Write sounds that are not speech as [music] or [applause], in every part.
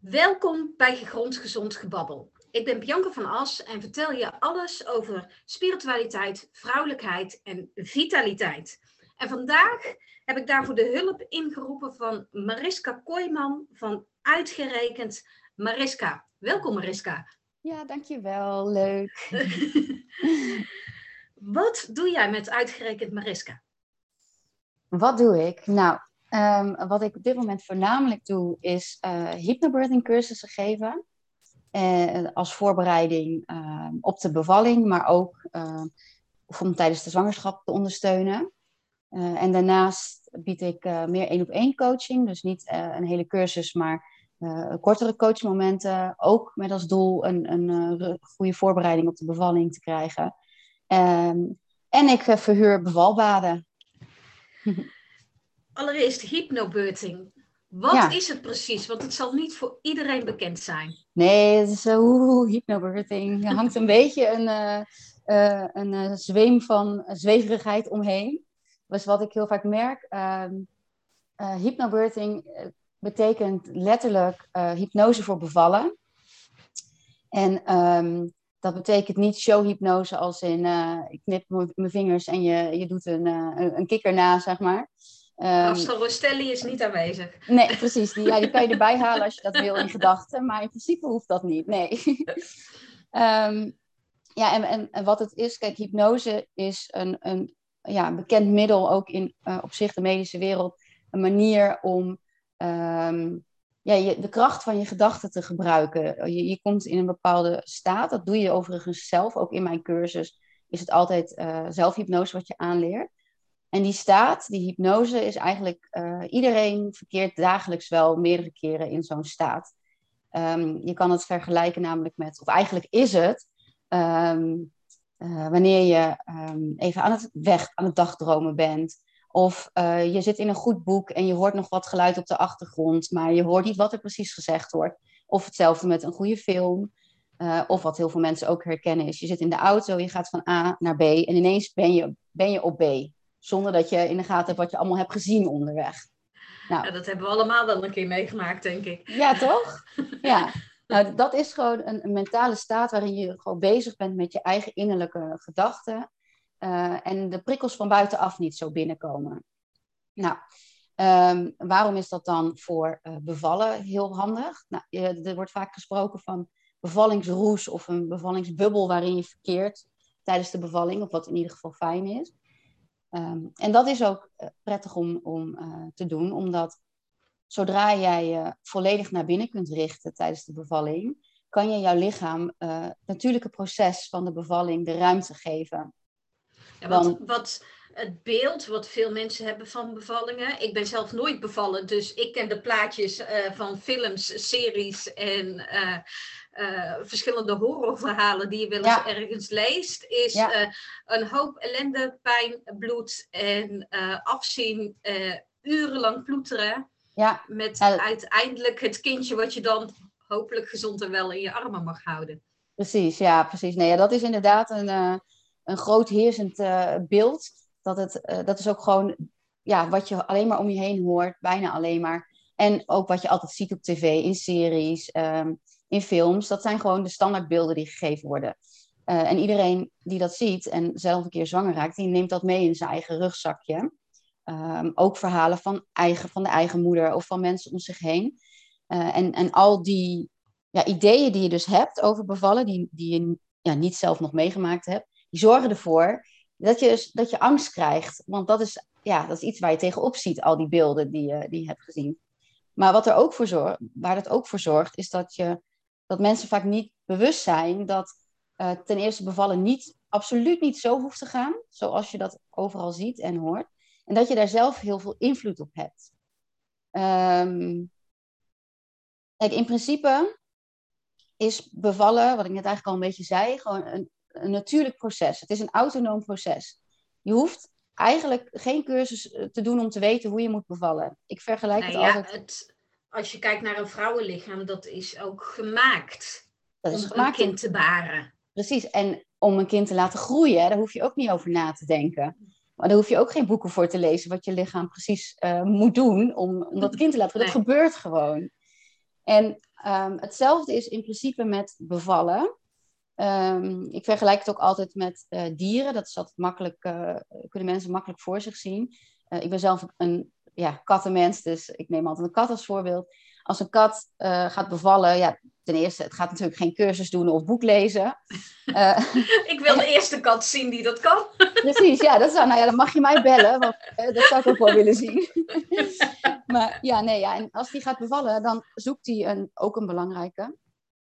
Welkom bij Gegrond Gezond Gebabbel. Ik ben Bianca van As en vertel je alles over spiritualiteit, vrouwelijkheid en vitaliteit. En vandaag heb ik daarvoor de hulp ingeroepen van Mariska Kooijman van Uitgerekend Mariska. Welkom Mariska. Ja, dankjewel. Leuk. [laughs] Wat doe jij met Uitgerekend Mariska? Wat doe ik? Nou, Ehm, wat ik op dit moment voornamelijk doe, is uh, hypnobirthing cursussen geven. Uh, als voorbereiding uh, op de bevalling, maar ook uh, om tijdens de zwangerschap te ondersteunen. en daarnaast bied ik meer één op één coaching. Dus niet een hele cursus, maar kortere coachmomenten. Ook met als doel een, een goede voorbereiding op de bevalling te krijgen. en ik verhuur bevalbaden. [laughs] allereerst hypnobirthing. Wat is het precies? Want het zal niet voor iedereen bekend zijn. Nee, het is uh, oeh, hypnobirthing. Er hangt een beetje een, uh, uh, een zweem van zweverigheid omheen. Dus wat ik heel vaak merk, ehm, hypnobirthing betekent letterlijk hypnose voor bevallen. En um, dat betekent niet showhypnose als in ik knip mijn vingers en je, je doet een, een kikker na, zeg maar. Um, Rostelli is niet aanwezig. Nee, precies. Die, ja, die kan je erbij [laughs] halen als je dat wil in gedachten. Maar in principe hoeft dat niet. Nee. um, [laughs] ja, en, en, en, wat het is, kijk, hypnose is een, een ja, bekend middel ook in uh, op zich de medische wereld. Een manier om um, ja, je, de kracht van je gedachten te gebruiken. Je, je komt in een bepaalde staat. Dat doe je overigens zelf. Ook in mijn cursus is het altijd uh, zelfhypnose wat je aanleert. En die staat, die hypnose, is eigenlijk uh, iedereen verkeert dagelijks wel meerdere keren in zo'n staat. Um, je kan het vergelijken namelijk met, of eigenlijk is het, um, uh, wanneer je um, even aan het weg, aan het dagdromen bent. Of uh, je zit in een goed boek en je hoort nog wat geluid op de achtergrond, maar je hoort niet wat er precies gezegd wordt. Of hetzelfde met een goede film. of wat heel veel mensen ook herkennen is, je zit in de auto, je gaat van A naar B en ineens ben je, ben je op B. Zonder dat je in de gaten hebt wat je allemaal hebt gezien onderweg. Nou, ja, dat hebben we allemaal wel een keer meegemaakt, denk ik. Ja, toch? [laughs] Ja. Nou, dat is gewoon een, een, mentale staat waarin je gewoon bezig bent met je eigen innerlijke gedachten. Uh, en de prikkels van buitenaf niet zo binnenkomen. Nou, um, waarom is dat dan voor uh, bevallen heel handig? Nou, er wordt vaak gesproken van bevallingsroes of een bevallingsbubbel waarin je verkeert tijdens de bevalling, of wat in ieder geval fijn is. Um, en dat is ook eh, prettig om, om uh, te doen, omdat zodra jij je volledig naar binnen kunt richten tijdens de bevalling, kan je jouw lichaam uh, het natuurlijke proces van de bevalling de ruimte geven. Ja, wat, Want, wat het beeld wat veel mensen hebben van bevallingen. Ik ben zelf nooit bevallen, dus ik ken de plaatjes uh, van films, series en uh, uh, verschillende horrorverhalen die je wel eens ja. ergens leest. Is ja. een hoop ellende, pijn, bloed en afzien, urenlang ploeteren. Ja. Met uiteindelijk het kindje wat je dan hopelijk gezond en wel in je armen mag houden. Precies, ja, precies. Nee, ja, dat is inderdaad een, een groot heersend beeld dat, het, uh, dat is ook gewoon ja, wat je alleen maar om je heen hoort, bijna alleen maar. En ook wat je altijd ziet op tv, in series, um, in films. Dat zijn gewoon de standaardbeelden die gegeven worden. Uh, en iedereen die dat ziet en zelf een keer zwanger raakt, die neemt dat mee in zijn eigen rugzakje. Um, ook verhalen van, eigen, van de eigen moeder of van mensen om zich heen. Uh, en, en al die ja, ideeën die je dus hebt over bevallen, die, die je ja, niet zelf nog meegemaakt hebt, die zorgen ervoor dat je, dus, dat je angst krijgt. Want dat is, ja, dat is iets waar je tegenop ziet, al die beelden die je, die hebt gezien. Maar wat er ook voor zorgt, waar dat ook voor zorgt, is dat, je, dat mensen vaak niet bewust zijn dat uh, ten eerste bevallen niet, absoluut niet zo hoeft te gaan, zoals je dat overal ziet en hoort. En dat je daar zelf heel veel invloed op hebt. Um, kijk, in principe is bevallen, wat ik net eigenlijk al een beetje zei, gewoon een, een natuurlijk proces. Het is een autonoom proces. Je hoeft eigenlijk geen cursus eh, te doen om te weten hoe je moet bevallen. Ik vergelijk nou het ja, altijd... Het, als je kijkt naar een vrouwenlichaam, dat is ook gemaakt dat is om gemaakt een kind te baren. Precies, en om een kind te laten groeien, daar hoef je ook niet over na te denken. Maar daar hoef je ook geen boeken voor te lezen wat je lichaam precies uh, moet doen om, om dat kind te laten groeien. Dat gebeurt gewoon. En ehm, hetzelfde is in principe met bevallen. Ehm, ik vergelijk het ook altijd met uh, dieren. Dat is altijd makkelijk, uh, kunnen mensen makkelijk voor zich zien. Uh, ik ben zelf een ja, kattenmens, dus ik neem altijd een kat als voorbeeld. Als een kat gaat bevallen, ja, ten eerste, het gaat natuurlijk geen cursus doen of boek lezen. [laughs] ik wil de [laughs] eerste kat zien die dat kan. Precies, ja, dat zou, nou ja, dan mag je mij bellen, want dat zou ik ook wel willen zien. [laughs] maar ja, nee, ja, en als die gaat bevallen, dan zoekt hij een, ook een belangrijke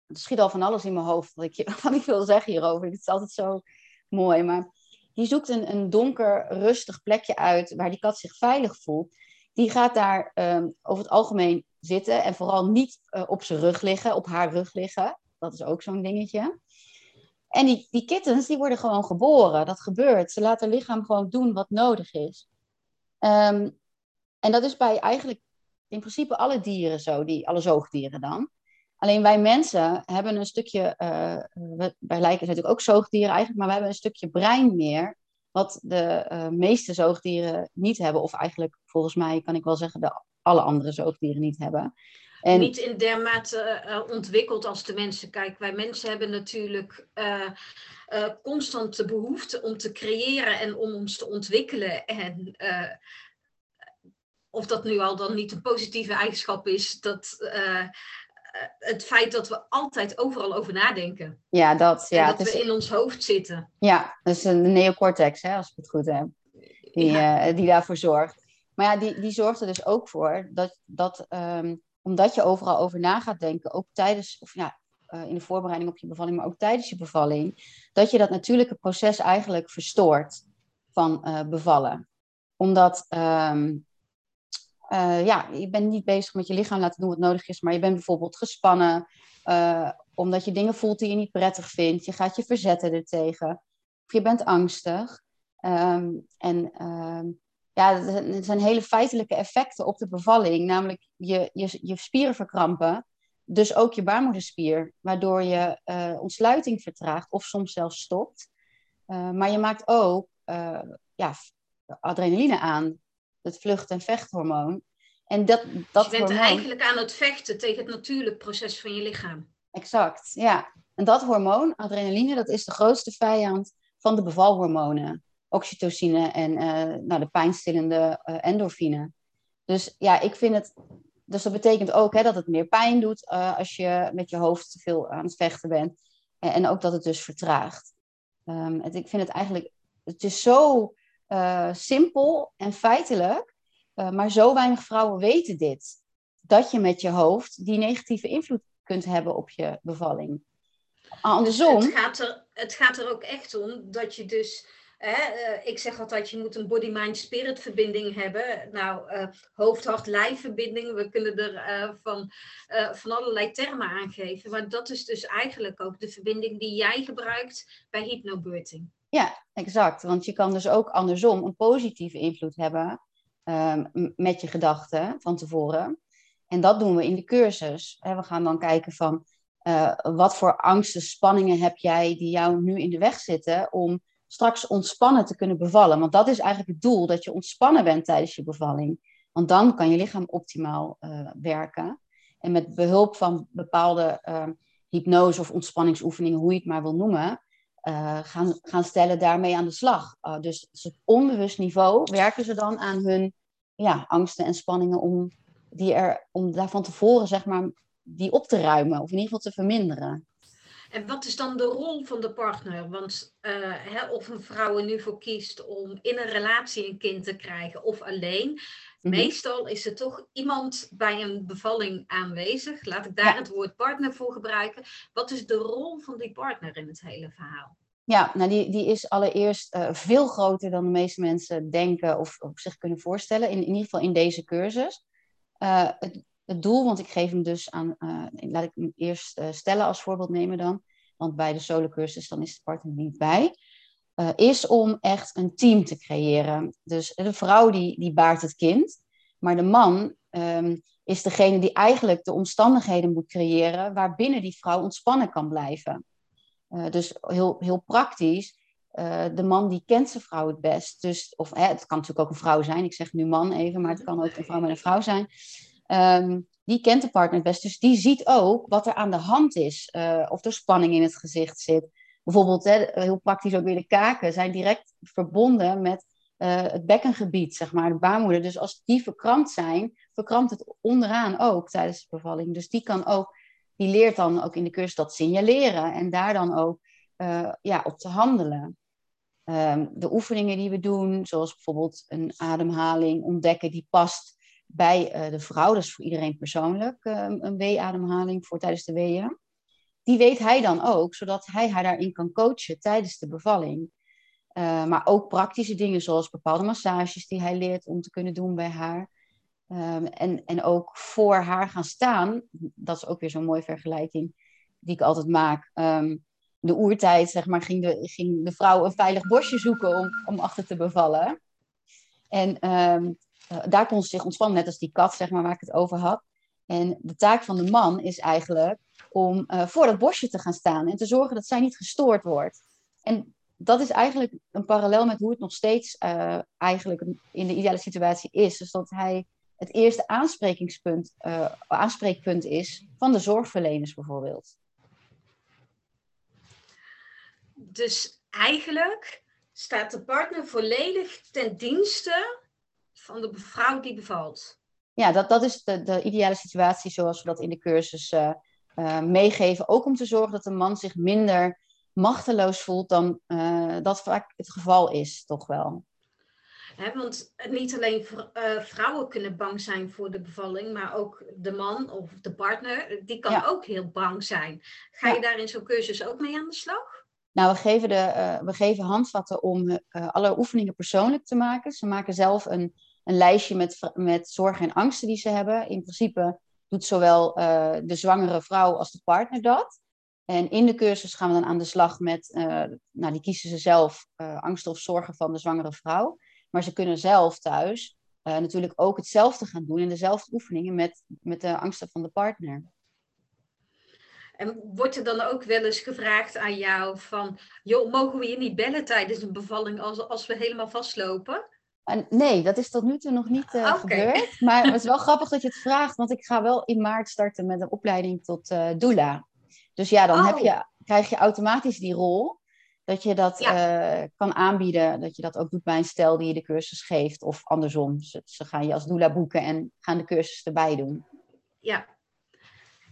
er schiet al van alles in mijn hoofd wat ik, wat ik wil zeggen hierover. Het is altijd zo mooi. Maar die zoekt een, een donker, rustig plekje uit waar die kat zich veilig voelt. Die gaat daar um, over het algemeen zitten en vooral niet uh, op zijn rug liggen, op haar rug liggen. Dat is ook zo'n dingetje. En die, die kittens, die worden gewoon geboren. Dat gebeurt. Ze laten lichaam gewoon doen wat nodig is. Um, en dat is bij eigenlijk in principe alle dieren zo, die, alle zoogdieren dan. Alleen wij mensen hebben een stukje, uh, wij lijken natuurlijk ook zoogdieren eigenlijk, maar we hebben een stukje brein meer, wat de uh, meeste zoogdieren niet hebben. Of eigenlijk, volgens mij kan ik wel zeggen, de alle andere zoogdieren niet hebben. En... Niet in dermate uh, ontwikkeld als de mensen. Kijk, wij mensen hebben natuurlijk constant de behoefte om te creëren en om ons te ontwikkelen. En of dat nu al dan niet een positieve eigenschap is, dat eh, het feit dat we altijd overal over nadenken. Ja, dat. Ja, dat we in ons hoofd zitten. Ja, dus de neocortex, hè, als ik het goed heb, die, eh, die daarvoor zorgt. Maar ja, die, die zorgt er dus ook voor dat, dat um, omdat je overal over na gaat denken, ook tijdens, of ja, uh, in de voorbereiding op je bevalling, maar ook tijdens je bevalling, dat je dat natuurlijke proces eigenlijk verstoort van uh, bevallen. Omdat um, uh, ja, je bent niet bezig met je lichaam laten doen wat nodig is, maar je bent bijvoorbeeld gespannen, uh, omdat je dingen voelt die je niet prettig vindt. Je gaat je verzetten ertegen. Of je bent angstig. Um, en um, ja, er zijn hele feitelijke effecten op de bevalling, namelijk je, je, je spieren verkrampen. Dus ook je baarmoederspier, waardoor je uh, ontsluiting vertraagt of soms zelfs stopt. maar je maakt ook ja, adrenaline aan, het vlucht- en vechthormoon. En dat, dat dus je bent eigenlijk aan het vechten tegen het natuurlijk proces van je lichaam. Exact, ja. En dat hormoon, adrenaline, dat is de grootste vijand van de bevalhormonen. Oxytocine en uh, nou, de pijnstillende uh, endorfine. Dus ja, ik vind het... Dus dat betekent ook hè, dat het meer pijn doet uh, als je met je hoofd te veel aan het vechten bent. En, en ook dat het dus vertraagt. Um, het, ik vind het eigenlijk... Het is zo uh, simpel en feitelijk, uh, maar zo weinig vrouwen weten dit. Dat je met je hoofd die negatieve invloed kunt hebben op je bevalling. Andersom. Het gaat er, het gaat er ook echt om dat je dus. Hè, uh, ik zeg altijd, je moet een body-mind-spirit verbinding hebben. Nou, uh, hoofd-hart-lijf verbinding. We kunnen er van, van allerlei termen aangeven. Maar dat is dus eigenlijk ook de verbinding die jij gebruikt bij hypnobirthing. Ja, exact. Want je kan dus ook andersom een positieve invloed hebben um, met je gedachten van tevoren. En dat doen we in de cursus. We gaan dan kijken van uh, wat voor angsten, spanningen heb jij die jou nu in de weg zitten om straks ontspannen te kunnen bevallen. Want dat is eigenlijk het doel, dat je ontspannen bent tijdens je bevalling. Want dan kan je lichaam optimaal uh, werken. En met behulp van bepaalde uh, hypnose of ontspanningsoefeningen, hoe je het maar wil noemen, uh, gaan, gaan stellen daarmee aan de slag. Uh, dus, op onbewust niveau werken ze dan aan hun ja, angsten en spanningen om, die er, om daar van tevoren zeg maar, die op te ruimen of in ieder geval te verminderen. En wat is dan de rol van de partner? Want uh, hè, of een vrouw er nu voor kiest om in een relatie een kind te krijgen of alleen. -hmm. Meestal is er toch iemand bij een bevalling aanwezig. Laat ik daar ja. het woord partner voor gebruiken. Wat is de rol van die partner in het hele verhaal? Ja, nou die, die is allereerst uh, veel groter dan de meeste mensen denken of, of zich kunnen voorstellen. In, in ieder geval in deze cursus. Uh, het, het doel, want ik geef hem dus aan, uh, laat ik hem eerst stellen als voorbeeld nemen dan, want bij de solo cursus dan is de partner niet bij, uh, is om echt een team te creëren. Dus de vrouw die, die baart het kind, maar de man um, is degene die eigenlijk de omstandigheden moet creëren waarbinnen die vrouw ontspannen kan blijven. dus heel, heel praktisch, de man die kent zijn vrouw het best. Dus, of hè, het kan natuurlijk ook een vrouw zijn, ik zeg nu man even, maar het kan ook een vrouw met een vrouw zijn. Um, die kent de partner het best. Dus die ziet ook wat er aan de hand is. Of er spanning in het gezicht zit. Bijvoorbeeld, hè, heel praktisch ook weer de kaken zijn direct verbonden met uh, het bekkengebied, zeg maar, de baarmoeder. Dus als die verkrampt zijn, verkrampt het onderaan ook tijdens de bevalling. Dus die kan ook, die leert dan ook in de cursus dat signaleren en daar dan ook uh, ja, op te handelen. Um, de oefeningen die we doen, zoals bijvoorbeeld een ademhaling ontdekken die past bij uh, de vrouw, dat is voor iedereen persoonlijk, um, een wee-ademhaling voor tijdens de weeën. Die weet hij dan ook, zodat hij haar daarin kan coachen tijdens de bevalling. Uh, maar ook praktische dingen zoals bepaalde massages die hij leert om te kunnen doen bij haar. Um, en, en ook voor haar gaan staan, dat is ook weer zo'n mooie vergelijking die ik altijd maak. Um, de oertijd, zeg maar, ging de, ging de vrouw een veilig bosje zoeken om, om achter te bevallen. En um, daar kon ze zich ontspannen, net als die kat, zeg maar, waar ik het over had. En de taak van de man is eigenlijk om uh, voor dat bosje te gaan staan en te zorgen dat zij niet gestoord wordt. En dat is eigenlijk een parallel met hoe het nog steeds uh, eigenlijk in de ideale situatie is. Dus dat hij het eerste aansprekingspunt, uh, aanspreekpunt is van de zorgverleners bijvoorbeeld. Dus eigenlijk staat de partner volledig ten dienste van de vrouw die bevalt. Ja, dat, dat is de, de ideale situatie zoals we dat in de cursus uh, uh, meegeven. Ook om te zorgen dat de man zich minder machteloos voelt dan uh, dat vaak het geval is, toch wel. He, want niet alleen uh, vrouwen kunnen bang zijn voor de bevalling, maar ook de man of de partner, die kan ja. ook heel bang zijn. Ga je daar in zo'n cursus ook mee aan de slag? Nou, we geven, de, uh, we geven handvatten om uh, alle oefeningen persoonlijk te maken. Ze maken zelf een, een lijstje met, met zorgen en angsten die ze hebben. In principe doet zowel uh, de zwangere vrouw als de partner dat. En in de cursus gaan we dan aan de slag met, nou die kiezen ze zelf, angsten of zorgen van de zwangere vrouw. Maar ze kunnen zelf thuis natuurlijk ook hetzelfde gaan doen en dezelfde oefeningen met, met de angsten van de partner. En wordt er dan ook wel eens gevraagd aan jou van, joh, mogen we je niet bellen tijdens een bevalling als, als we helemaal vastlopen? En nee, dat is tot nu toe nog niet uh, okay. gebeurd. Maar het is wel [laughs] grappig dat je het vraagt, want ik ga wel in maart starten met een opleiding tot uh, doula. Dus ja, dan oh. heb je, krijg je automatisch die rol. Dat je dat ja. uh, kan aanbieden, dat je dat ook doet bij een stel die je de cursus geeft. Of andersom, ze, ze gaan je als doula boeken en gaan de cursus erbij doen. Ja,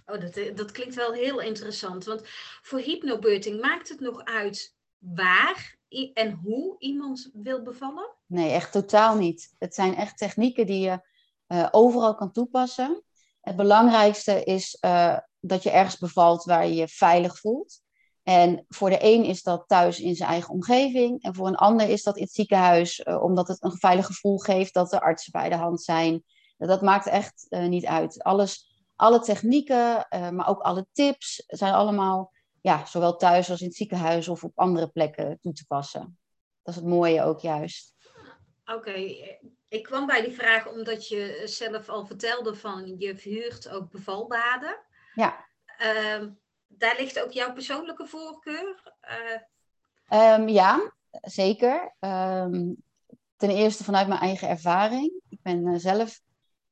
Oh, dat, eh, dat klinkt wel heel interessant. Want voor hypnobirthing maakt het nog uit waar en hoe iemand wil bevallen? Nee, echt totaal niet. Het zijn echt technieken die je uh, overal kan toepassen. Het belangrijkste is uh, dat je ergens bevalt waar je je veilig voelt. En voor de een is dat thuis in zijn eigen omgeving. En voor een ander is dat in het ziekenhuis, uh, omdat het een veilig gevoel geeft dat er artsen bij de hand zijn. Dat maakt echt niet uit. Alles alle technieken, maar ook alle tips zijn allemaal, ja, zowel thuis als in het ziekenhuis of op andere plekken toe te passen. Dat is het mooie ook juist. Oké, okay. ik kwam bij die vraag omdat je zelf al vertelde van je verhuurt ook bevalbaden. Ja. Uh, daar ligt ook jouw persoonlijke voorkeur? Uh... Um, ja, zeker. Um, ten eerste vanuit mijn eigen ervaring. Ik ben uh, zelf,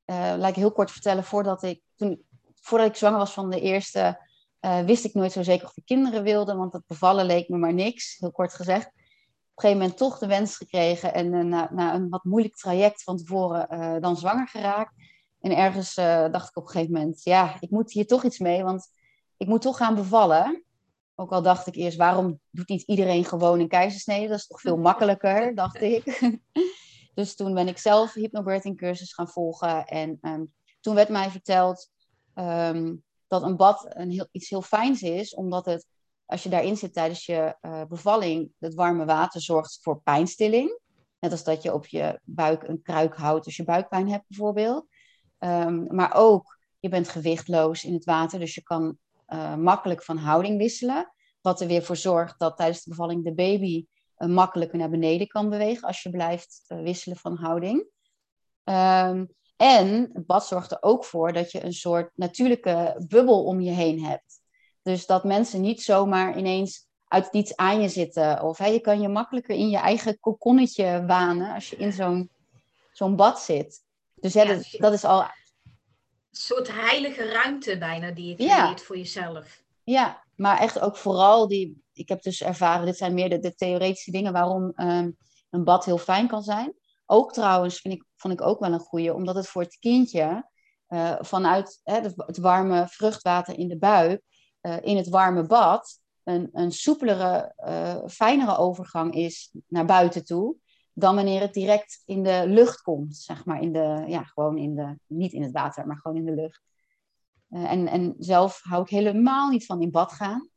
uh, laat ik heel kort vertellen, voordat ik toen, voordat ik zwanger was van de eerste, uh, wist ik nooit zo zeker of ik kinderen wilde, want het bevallen leek me maar niks, heel kort gezegd. Op een gegeven moment toch de wens gekregen en uh, na, na, een wat moeilijk traject van tevoren uh, dan zwanger geraakt. En ergens dacht ik op een gegeven moment, ja, ik moet hier toch iets mee, want ik moet toch gaan bevallen. Ook al dacht ik eerst, waarom doet niet iedereen gewoon een keizersnede? Dat is toch veel makkelijker, [laughs] dacht ik. [laughs] dus toen ben ik zelf hypnobirthing cursus gaan volgen. En um, toen werd mij verteld um, dat een bad een heel, iets heel fijns is, omdat het, als je daarin zit tijdens je uh, bevalling, het warme water zorgt voor pijnstilling. Net als dat je op je buik een kruik houdt als je buikpijn hebt bijvoorbeeld. Um, maar ook, je bent gewichtloos in het water, dus je kan uh, makkelijk van houding wisselen. Wat er weer voor zorgt dat tijdens de bevalling de baby uh, makkelijker naar beneden kan bewegen als je blijft wisselen van houding. Um, en het bad zorgt er ook voor dat je een soort natuurlijke bubbel om je heen hebt. Dus dat mensen niet zomaar ineens uit iets aan je zitten. Of je kan je makkelijker in je eigen kokonnetje wanen als je in zo'n zo'n bad zit. Dus ja, dat, dat, is al soort heilige ruimte bijna die je creëert voor jezelf. Ja, maar echt ook vooral die. Ik heb dus ervaren, dit zijn meer de, de theoretische dingen waarom ehm, een bad heel fijn kan zijn. Ook trouwens vind ik, vond ik ook wel een goede, omdat het voor het kindje uh, vanuit hè, het, warme vruchtwater in de buik uh, in het warme bad een, een soepelere, uh, fijnere overgang is naar buiten toe dan wanneer het direct in de lucht komt, zeg maar, in de, ja, gewoon in de, niet in het water, maar gewoon in de lucht. en, en zelf hou ik helemaal niet van in bad gaan,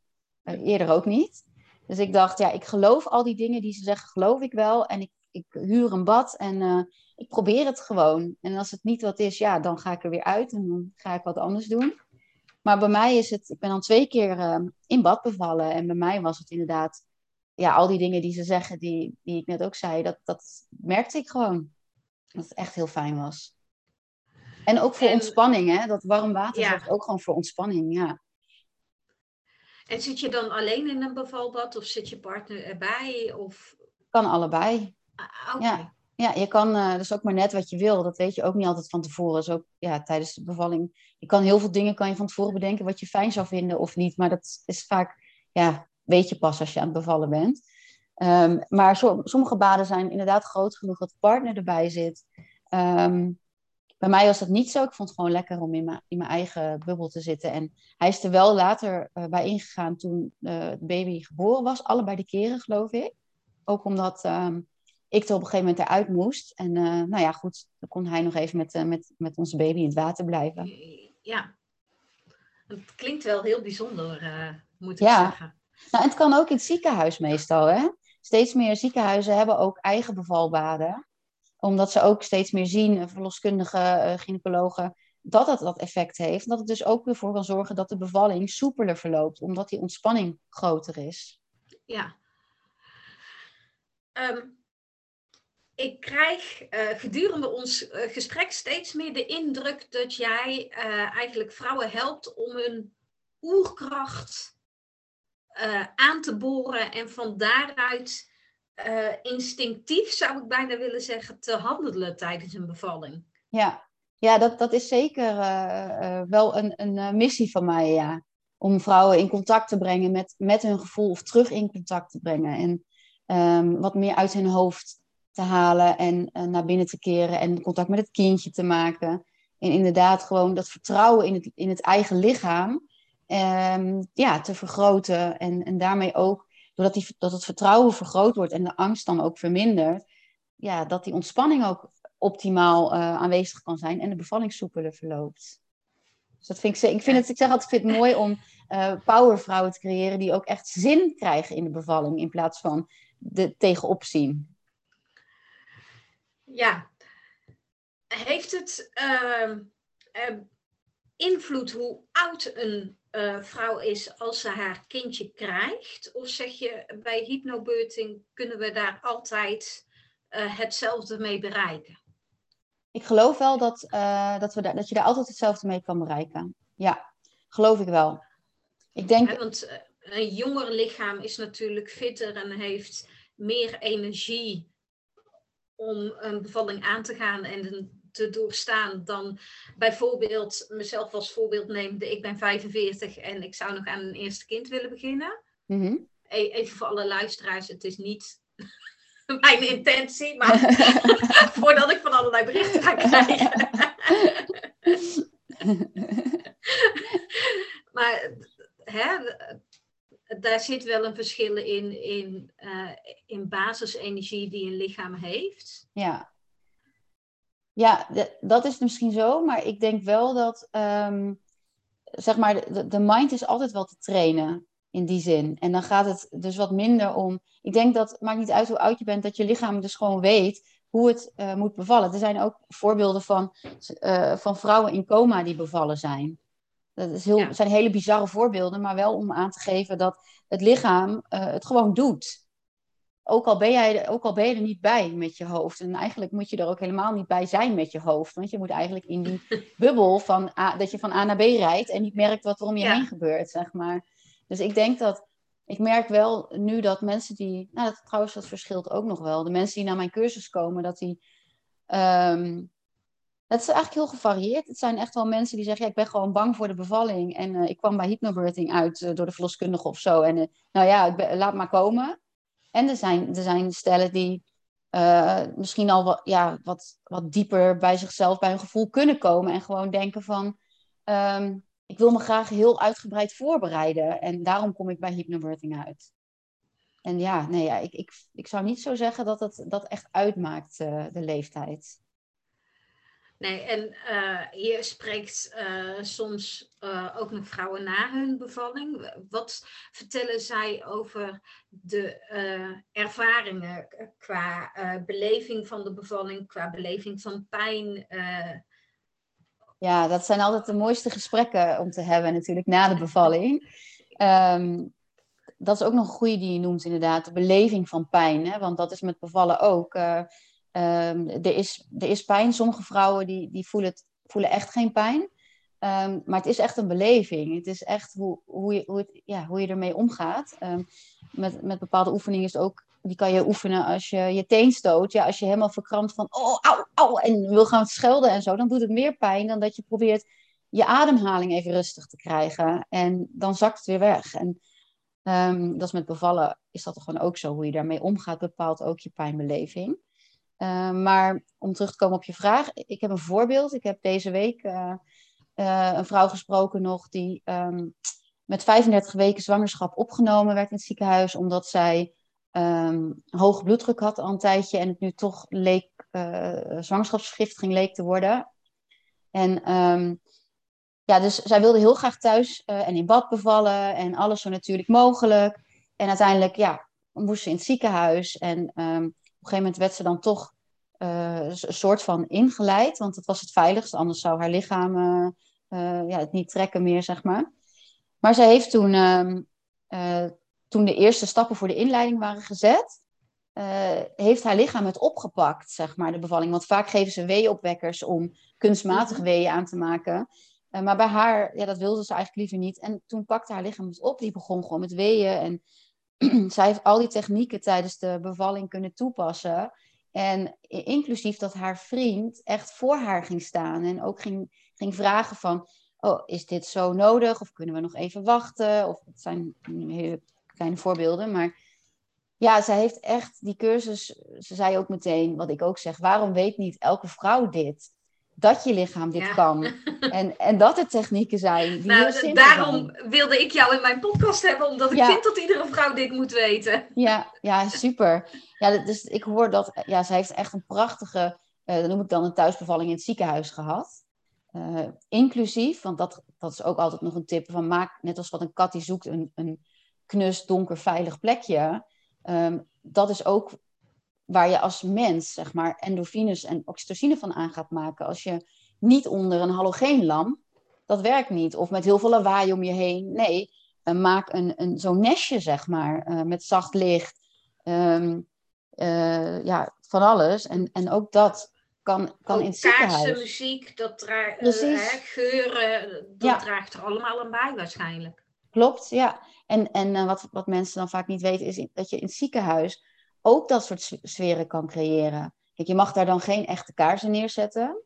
eerder ook niet. Dus ik dacht, ja, ik geloof al die dingen die ze zeggen, geloof ik wel. En ik, ik huur een bad en ik probeer het gewoon. En als het niet wat is, ja, dan ga ik er weer uit en dan ga ik wat anders doen. Maar bij mij is het, ik ben dan twee keer uh, in bad bevallen. En bij mij was het inderdaad, ja, al die dingen die ze zeggen, die, die ik net ook zei, dat, dat merkte ik gewoon. Dat het echt heel fijn was. En ook voor ontspanning, hè? Dat warm water ja. zorgt ook gewoon voor ontspanning, ja. En zit je dan alleen in een bevalbad of zit je partner erbij? Of... Kan allebei. Ah, ja. Ja, je kan, uh, dus ook maar net wat je wil. Dat weet je ook niet altijd van tevoren. Dus ook ja, tijdens de bevalling. Je kan heel veel dingen kan je van tevoren bedenken wat je fijn zou vinden of niet. Maar dat is vaak, ja, weet je pas als je aan het bevallen bent. Um, maar sommige baden zijn inderdaad groot genoeg dat de partner erbij zit. Um, bij mij was dat niet zo. Ik vond het gewoon lekker om in mijn, in mijn eigen bubbel te zitten. En hij is er wel later uh, bij ingegaan toen uh, de baby geboren was. Allebei de keren, geloof ik. Ook omdat um, ik er op een gegeven moment eruit moest. En uh, nou ja, goed, dan kon hij nog even met, uh, met, met onze baby in het water blijven. Ja, het klinkt wel heel bijzonder, uh, moet ik ja. zeggen. Nou, en het kan ook in het ziekenhuis meestal, hè? Steeds meer ziekenhuizen hebben ook eigen bevalbaden. Omdat ze ook steeds meer zien, verloskundige, gynaecologen, dat dat dat effect heeft. Dat het dus ook ervoor kan zorgen dat de bevalling soepeler verloopt, omdat die ontspanning groter is. Ja. Um, ik krijg uh, gedurende ons uh, gesprek steeds meer de indruk dat jij uh, eigenlijk vrouwen helpt om hun oerkracht aan te boren en van daaruit instinctief, zou ik bijna willen zeggen, te handelen tijdens een bevalling. Ja, ja dat, dat is zeker wel een, een missie van mij, ja. Om vrouwen in contact te brengen met, met hun gevoel of terug in contact te brengen. En um, wat meer uit hun hoofd te halen en uh, naar binnen te keren en contact met het kindje te maken. En inderdaad gewoon dat vertrouwen in het, in het eigen lichaam um, ja, te vergroten. En, en daarmee ook, doordat die, dat het vertrouwen vergroot wordt en de angst dan ook vermindert, ja, dat die ontspanning ook optimaal uh, aanwezig kan zijn en de bevalling soepeler verloopt. Dus dat vind ik, ik vind het, ik zeg altijd, ik vind het mooi om uh, powervrouwen te creëren die ook echt zin krijgen in de bevalling in plaats van de tegenop zien ja, heeft het uh, uh, invloed hoe oud een uh, vrouw is als ze haar kindje krijgt? Of zeg je bij hypnobirthing kunnen we daar altijd eh, hetzelfde mee bereiken? Ik geloof wel dat, dat, we daar, dat je daar altijd hetzelfde mee kan bereiken. Ja, geloof ik wel. Ik denk... Ja, want een jonger lichaam is natuurlijk fitter en heeft meer energie om een bevalling aan te gaan en te doorstaan dan bijvoorbeeld mezelf als voorbeeld neemde. Ik ben 45 en ik zou nog aan een eerste kind willen beginnen. Mhm. E-, even voor alle luisteraars, het is niet [laughs] mijn intentie, maar [laughs] voordat ik van allerlei berichten ga krijgen. [laughs] maar hè, daar zit wel een verschil in, in, uh, in basisenergie die een lichaam heeft. Ja, ja dat is misschien zo, maar ik denk wel dat, um, zeg maar, de, de mind is altijd wel te trainen in die zin. En dan gaat het dus wat minder om. Ik denk dat maakt niet uit hoe oud je bent, dat je lichaam dus gewoon weet hoe het uh, moet bevallen. Er zijn ook voorbeelden van, uh, van vrouwen in coma die bevallen zijn. Dat is heel, zijn hele bizarre voorbeelden, maar wel om aan te geven dat het lichaam uh, het gewoon doet. Ook al, ben jij, ook al ben je er niet bij met je hoofd. En eigenlijk moet je er ook helemaal niet bij zijn met je hoofd. Want je moet eigenlijk in die [laughs] bubbel van A, dat je van A naar B rijdt en niet merkt wat er om je heen gebeurt, zeg maar. Dus ik denk dat, ik merk wel nu dat mensen die, nou dat, trouwens dat verschilt ook nog wel. De mensen die naar mijn cursus komen, dat die um, Het is eigenlijk heel gevarieerd. Het zijn echt wel mensen die zeggen, ja, ik ben gewoon bang voor de bevalling. En uh, ik kwam bij hypnobirthing uit uh, door de verloskundige of zo. En uh, nou ja, laat maar komen. En er zijn, er zijn stellen die misschien al wat, ja, wat, wat dieper bij zichzelf, bij hun gevoel kunnen komen. En gewoon denken van, um, ik wil me graag heel uitgebreid voorbereiden. En daarom kom ik bij hypnobirthing uit. En ja, nee, ja, ik, ik, ik zou niet zo zeggen dat het dat echt uitmaakt, de leeftijd. Nee, en uh, je spreekt uh, soms uh, ook nog vrouwen na hun bevalling. Wat vertellen zij over de ervaringen qua beleving van de bevalling, qua beleving van pijn? Ja, dat zijn altijd de mooiste gesprekken om te hebben natuurlijk na de [laughs] bevalling. Um, dat is ook nog een goede die je noemt inderdaad, de beleving van pijn. Hè? Want dat is met bevallen ook. Um, er, is, er is pijn. Sommige vrouwen die, die voelen, voelen echt geen pijn. Um, maar het is echt een beleving. Het is echt hoe, hoe, je, hoe, het, ja, hoe je ermee omgaat. Um, met, met bepaalde oefeningen is ook... Die kan je oefenen als je je teen stoot. Ja, als je helemaal verkrampt van... Oh, au, au, en wil gaan schelden en zo. Dan doet het meer pijn dan dat je probeert je ademhaling even rustig te krijgen. En dan zakt het weer weg. En dat is met bevallen is dat gewoon ook zo. Hoe je daarmee omgaat bepaalt ook je pijnbeleving. Uh, maar om terug te komen op je vraag, ik heb een voorbeeld. Ik heb deze week uh, uh, een vrouw gesproken nog die um, met 35 weken zwangerschap opgenomen werd in het ziekenhuis, omdat zij um, hoge bloeddruk had al een tijdje en het nu toch leek, zwangerschapsvergiftiging leek te worden. En ja, dus zij wilde heel graag thuis en in bad bevallen en alles zo natuurlijk mogelijk. En uiteindelijk, ja, moest ze in het ziekenhuis en een gegeven moment werd ze dan toch uh, een soort van ingeleid, want het was het veiligst, anders zou haar lichaam uh, uh, ja, het niet trekken meer, zeg maar. Maar zij heeft toen, ehm, toen de eerste stappen voor de inleiding waren gezet, heeft haar lichaam het opgepakt, zeg maar, de bevalling. Want vaak geven ze weeopwekkers om kunstmatig mhm. weeën aan te maken. maar bij haar, ja, dat wilde ze eigenlijk liever niet. En toen pakte haar lichaam het op, die begon gewoon met weeën en [clears throat] zij heeft al die technieken tijdens de bevalling kunnen toepassen. En inclusief dat haar vriend echt voor haar ging staan en ook ging, ging vragen van, oh, is dit zo nodig? Of kunnen we nog even wachten? Of het zijn hele kleine voorbeelden, maar ja, zij heeft echt die cursus, ze zei ook meteen, wat ik ook zeg, waarom weet niet elke vrouw dit? Dat je lichaam dit kan. En, en dat er technieken zijn die nou, heel Daarom wilde ik jou in mijn podcast hebben, omdat ik vind dat iedere vrouw dit moet weten. Ja, ja super. Ja, dus ik hoor dat, ja, zij heeft echt een prachtige, uh, dat noem ik dan een thuisbevalling in het ziekenhuis gehad. Uh, inclusief, want dat, dat is ook altijd nog een tip van maak, net als wat een kat die zoekt, een, een knus, donker, veilig plekje. Um, dat is ook waar je als mens, zeg maar, endorfines en oxytocine van aan gaat maken. Als je niet onder een halogeenlamp, dat werkt niet. Of met heel veel lawaai om je heen. Nee, uh, maak een, een, zo'n nestje, zeg maar, uh, met zacht licht. Um, uh, ja, van alles. En, en ook dat kan, kan in het ziekenhuis. Kaarsen, muziek, dat draagt, geuren, dat ja. draagt er allemaal aan bij waarschijnlijk. Klopt, ja. En, en wat, wat mensen dan vaak niet weten, is dat je in het ziekenhuis ook dat soort sferen kan creëren. Kijk, je mag daar dan geen echte kaarsen neerzetten.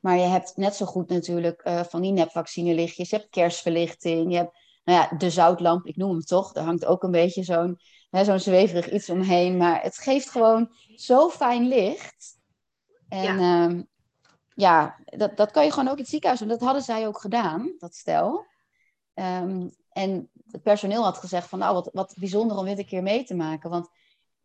Maar je hebt net zo goed natuurlijk uh, van die nepvaccinelichtjes. Je hebt kerstverlichting. Je hebt nou ja, de zoutlamp, ik noem hem toch. Daar hangt ook een beetje zo'n zo'n zweverig iets omheen. Maar het geeft gewoon zo fijn licht. En ja, um, ja dat, dat kan je gewoon ook in het ziekenhuis doen. Dat hadden zij ook gedaan, dat stel. Um, en het personeel had gezegd van nou, wat, wat bijzonder om dit een keer mee te maken. Want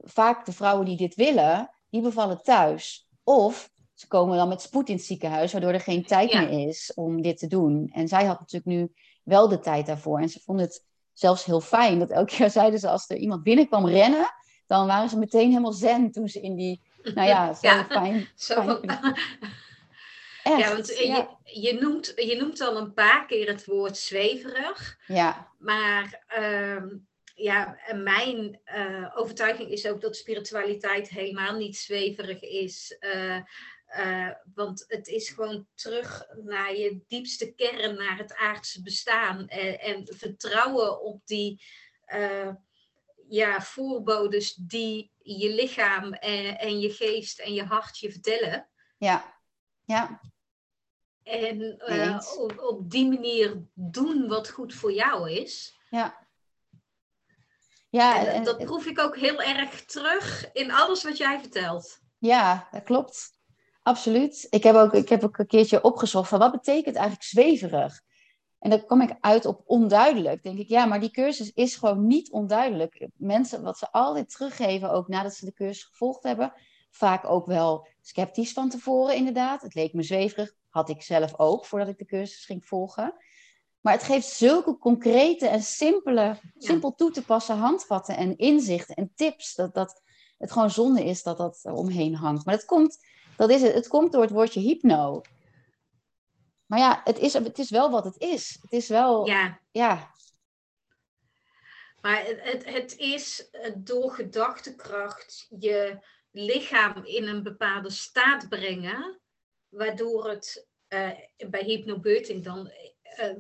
vaak de vrouwen die dit willen, die bevallen thuis. Of ze komen dan met spoed in het ziekenhuis, waardoor er geen tijd meer is om dit te doen. En zij had natuurlijk nu wel de tijd daarvoor. En ze vonden het zelfs heel fijn. Dat elke keer [laughs] zeiden ze als er iemand binnenkwam rennen, dan waren ze meteen helemaal zen toen ze in die, nou ja, [laughs] zo ja, fijn. [laughs] Zo fijn ja, want Je, je, noemt, je noemt al een paar keer het woord zweverig. Ja. Maar uh, ja, en mijn uh, overtuiging is ook dat spiritualiteit helemaal niet zweverig is. Uh, uh, want het is gewoon terug naar je diepste kern, naar het aardse bestaan. En, en vertrouwen op die ja, voorbodes die je lichaam en, en, je geest en je hart je vertellen. Ja, ja. En op, op, die manier doen wat goed voor jou is. Ja. Ja, en, dat proef ik ook heel erg terug in alles wat jij vertelt. Ja, dat klopt. Absoluut. Ik heb ook, ik heb ook een keertje opgezocht van wat betekent eigenlijk zweverig? En dan kom ik uit op onduidelijk. Denk ik, ja, maar die cursus is gewoon niet onduidelijk. Mensen, wat ze altijd teruggeven, ook nadat ze de cursus gevolgd hebben, vaak ook wel sceptisch van tevoren, inderdaad. Het leek me zweverig. Had ik zelf ook, voordat ik de cursus ging volgen. Maar het geeft zulke concrete en simpele, simpel toe te passen handvatten en inzichten en tips. Dat, dat het gewoon zonde is dat dat omheen hangt. Maar dat komt, dat is het, het komt door het woordje hypno. Maar ja, het is, het is wel wat het is. Het is wel. Ja. ja. Maar het, het is door gedachtekracht je lichaam in een bepaalde staat brengen, waardoor het uh, bij hypnobeuting dan uh,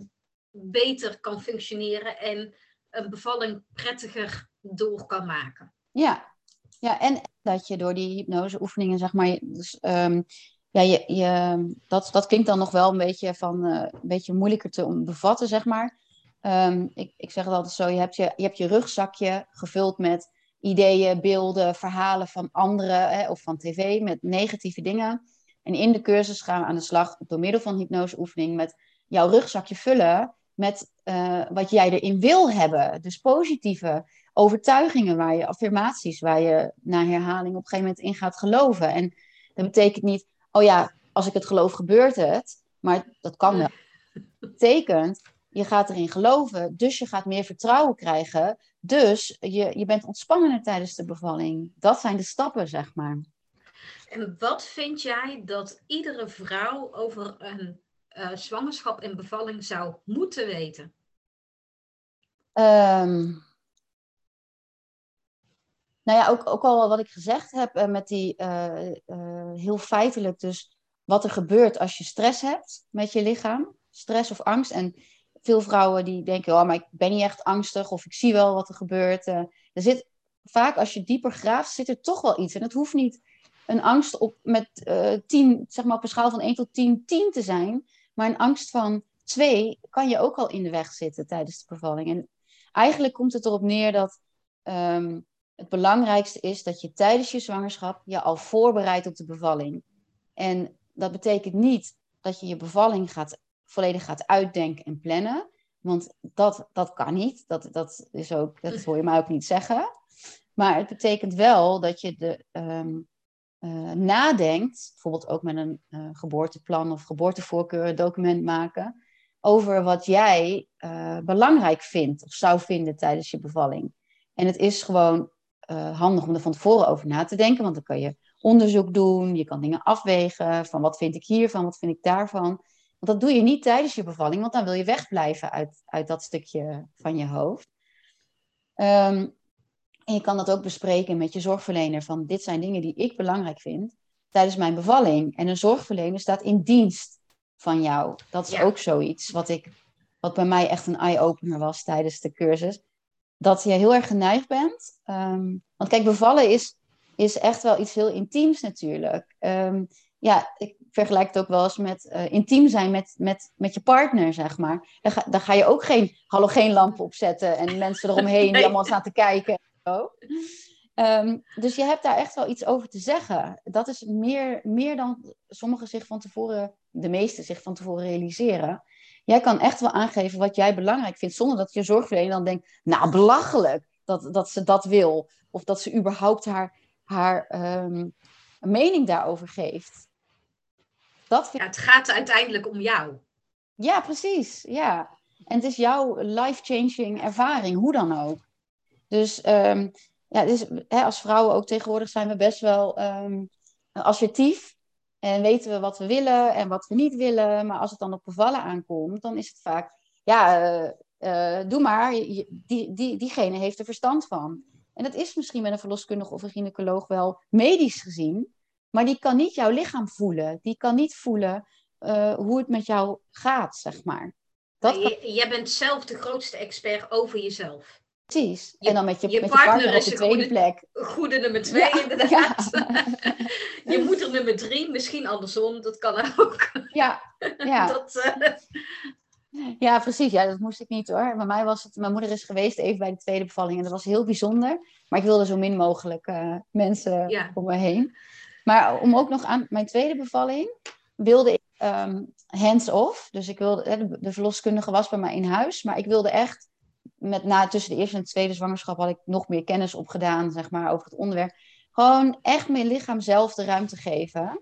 beter kan functioneren en een bevalling prettiger door kan maken. Ja, ja en dat je door die hypnoseoefeningen, zeg maar, dus, um, ja, je, je, dat, dat klinkt dan nog wel een beetje, van, uh, een beetje moeilijker te bevatten, zeg maar. Um, ik, ik zeg het altijd zo, je hebt je, je hebt je rugzakje gevuld met ideeën, beelden, verhalen van anderen hè, of van tv met negatieve dingen. En in de cursus gaan we aan de slag door middel van hypnoseoefening met jouw rugzakje vullen met uh, wat jij erin wil hebben. Dus positieve overtuigingen, waar je, affirmaties, waar je na herhaling op een gegeven moment in gaat geloven. En dat betekent niet, oh ja, als ik het geloof gebeurt het, maar dat kan wel. Dat betekent, je gaat erin geloven, dus je gaat meer vertrouwen krijgen. Dus je, je bent ontspannender tijdens de bevalling. Dat zijn de stappen, zeg maar. En wat vind jij dat iedere vrouw over een uh, zwangerschap en bevalling zou moeten weten? Um, nou ja, ook, ook al wat ik gezegd heb uh, met die uh, heel feitelijk, dus wat er gebeurt als je stress hebt met je lichaam, stress of angst. En veel vrouwen die denken, oh, maar ik ben niet echt angstig of ik zie wel wat er gebeurt. er zit vaak, als je dieper graaft, zit er toch wel iets. En het hoeft niet een angst op met 10, zeg maar op een schaal van 1 tot 10, 10 te zijn. Maar een angst van twee kan je ook al in de weg zitten tijdens de bevalling. En eigenlijk komt het erop neer dat um, het belangrijkste is dat je tijdens je zwangerschap je al voorbereidt op de bevalling. En dat betekent niet dat je je bevalling gaat, volledig gaat uitdenken en plannen. Want dat, dat kan niet. Dat, dat, is ook, dat hoor je mij ook niet zeggen. Maar het betekent wel dat je de, um, uh, nadenkt, bijvoorbeeld ook met een uh, geboorteplan of geboortevoorkeur document maken, over wat jij uh, belangrijk vindt of zou vinden tijdens je bevalling. En het is gewoon handig om er van tevoren over na te denken, want dan kan je onderzoek doen, je kan dingen afwegen van wat vind ik hiervan, wat vind ik daarvan. Want dat doe je niet tijdens je bevalling, want dan wil je wegblijven uit, uit dat stukje van je hoofd. Um, en je kan dat ook bespreken met je zorgverlener van dit zijn dingen die ik belangrijk vind tijdens mijn bevalling. En een zorgverlener staat in dienst van jou. Dat is ook zoiets wat, ik, wat bij mij echt een eye-opener was tijdens de cursus. Dat je heel erg geneigd bent. Um, want kijk, bevallen is, is echt wel iets heel intiems natuurlijk. Um, ja, ik vergelijk het ook wel eens met uh, intiem zijn met, met, met je partner, zeg maar. Dan ga, ga je ook geen halogeenlampen opzetten en mensen eromheen die allemaal staan te kijken. Um, dus je hebt daar echt wel iets over te zeggen. Dat is meer, meer dan sommigen zich van tevoren, de meesten zich van tevoren realiseren. Jij kan echt wel aangeven wat jij belangrijk vindt, zonder dat je zorgverlener dan denkt, nou belachelijk dat, dat ze dat wil. Of dat ze überhaupt haar, haar um, mening daarover geeft. Dat vind... ja, het gaat uiteindelijk om jou. Ja, precies. Ja. En het is jouw life-changing ervaring, hoe dan ook. Dus um, ja, dus, hè, als vrouwen ook tegenwoordig zijn we best wel um, assertief. En weten we wat we willen en wat we niet willen. Maar als het dan op bevallen aankomt, dan is het vaak... Ja, uh, uh, doe maar. Die, die, diegene heeft er verstand van. En dat is misschien met een verloskundige of een gynaecoloog wel medisch gezien. Maar die kan niet jouw lichaam voelen. Die kan niet voelen uh, hoe het met jou gaat, zeg maar. Dat jij bent zelf de grootste expert over jezelf. Precies. en dan met je, met partner, je partner op de tweede goede, plek. Goede nummer twee, inderdaad. [laughs] [laughs] je moeder nummer drie, misschien andersom, dat kan ook. Ja, ja. [laughs] dat, uh... Ja, precies. Ja, dat moest ik niet hoor. Bij mij was het, mijn moeder is geweest even bij de tweede bevalling en dat was heel bijzonder. Maar ik wilde zo min mogelijk uh, mensen ja. om me heen. Maar om ook nog aan mijn tweede bevalling wilde ik um, hands-off. Dus ik wilde, de, de verloskundige was bij mij in huis, maar ik wilde echt met na tussen de eerste en de tweede zwangerschap had ik nog meer kennis opgedaan, zeg maar, over het onderwerp. Gewoon echt mijn lichaam zelf de ruimte geven.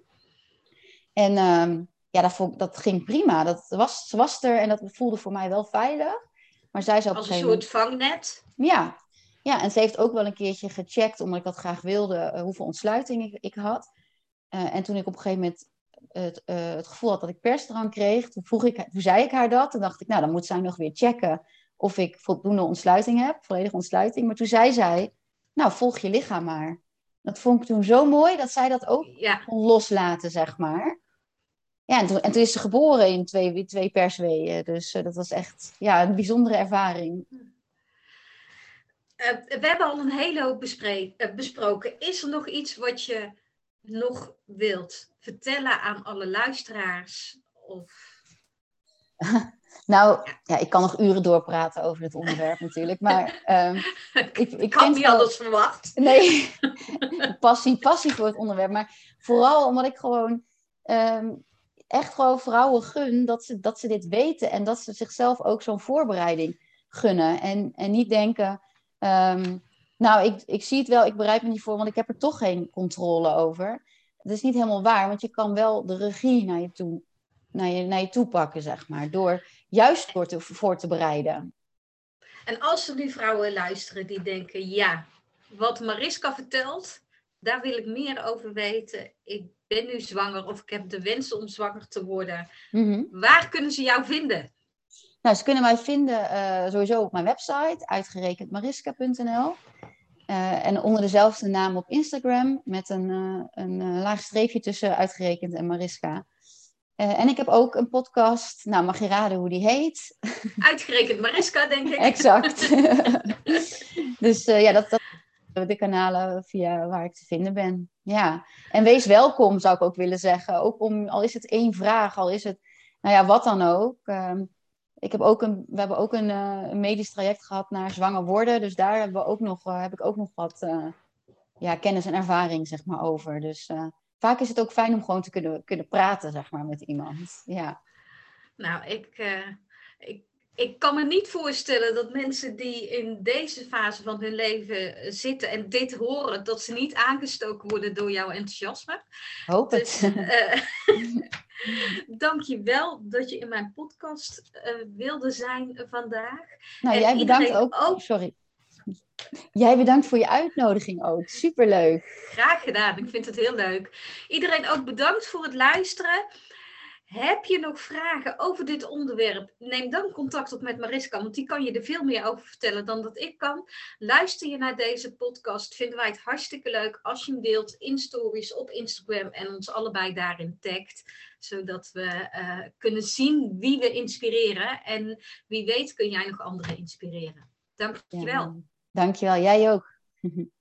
En um, ja, dat, vond, dat ging prima. Dat was, ze was er en dat voelde voor mij wel veilig. Maar zij zou Als een soort vangnet? Ja. ja, en ze heeft ook wel een keertje gecheckt, omdat ik dat graag wilde, uh, hoeveel ontsluiting ik, ik had. Uh, en toen ik op een gegeven moment het, uh, het gevoel had dat ik persdrang kreeg, toen, vroeg ik, toen zei ik haar dat. Toen dacht ik, nou, dan moet zij nog weer checken of ik voldoende ontsluiting heb, volledige ontsluiting. Maar toen zei zij, nou, volg je lichaam maar. Dat vond ik toen zo mooi dat zij dat ook ja. kon loslaten, zeg maar. Ja, en toen, en toen is ze geboren in twee, twee persweeën. Dus uh, dat was echt ja, een bijzondere ervaring. Uh, we hebben al een hele hoop uh, besproken. Is er nog iets wat je nog wilt vertellen aan alle luisteraars? Of... [laughs] Nou, ja, ik kan nog uren doorpraten over het onderwerp [laughs] natuurlijk, maar um, ik, ik, ik had niet wel... anders verwacht. Nee, [laughs] passie, passie voor het onderwerp, maar vooral omdat ik gewoon um, echt gewoon vrouwen gun dat ze, dat ze dit weten en dat ze zichzelf ook zo'n voorbereiding gunnen en, en niet denken, um, nou, ik, ik zie het wel, ik bereid me niet voor, want ik heb er toch geen controle over. Dat is niet helemaal waar, want je kan wel de regie naar je toe, naar je, naar je toe pakken, zeg maar, door juist voor te, voor te bereiden. En als er nu vrouwen luisteren die denken, ja, wat Mariska vertelt, daar wil ik meer over weten. Ik ben nu zwanger of ik heb de wens om zwanger te worden. Mhm. Waar kunnen ze jou vinden? Nou, ze kunnen mij vinden uh, sowieso op mijn website, uitgerekendmariska.nl. Uh, en onder dezelfde naam op Instagram, met een, uh, een laag streepje tussen uitgerekend en Mariska. Uh, en ik heb ook een podcast. Nou, mag je raden hoe die heet? [laughs] Uitgerekend Mariska, denk ik. exact. [laughs] [laughs] dus uh, ja, dat, dat de kanalen via waar ik te vinden ben. Ja. En wees welkom, zou ik ook willen zeggen. Ook om, al is het één vraag, al is het, nou ja, wat dan ook. Uh, ik heb ook een, we hebben ook een, uh, een, medisch traject gehad naar zwanger worden. Dus daar hebben we ook nog, heb ik ook nog wat ja, kennis en ervaring zeg maar, over. Dus vaak is het ook fijn om gewoon te kunnen, kunnen praten, zeg maar, met iemand. Ja. Nou, ik, uh, ik, ik kan me niet voorstellen dat mensen die in deze fase van hun leven zitten en dit horen, dat ze niet aangestoken worden door jouw enthousiasme. Hoop het. Dus, uh, [laughs] Dank je wel dat je in mijn podcast uh, wilde zijn vandaag. Nou, en jij bedankt ook. ook. Sorry. Jij bedankt voor je uitnodiging ook. Superleuk. Graag gedaan. Ik vind het heel leuk. Iedereen ook bedankt voor het luisteren. Heb je nog vragen over dit onderwerp? Neem dan contact op met Mariska, want die kan je er veel meer over vertellen dan dat ik kan. Luister je naar deze podcast, vinden wij het hartstikke leuk als je hem deelt in stories op Instagram en ons allebei daarin tagt, zodat we uh, kunnen zien wie we inspireren. En wie weet kun jij nog anderen inspireren. Dank je wel. Ja. Dankjewel, jij ook. [laughs]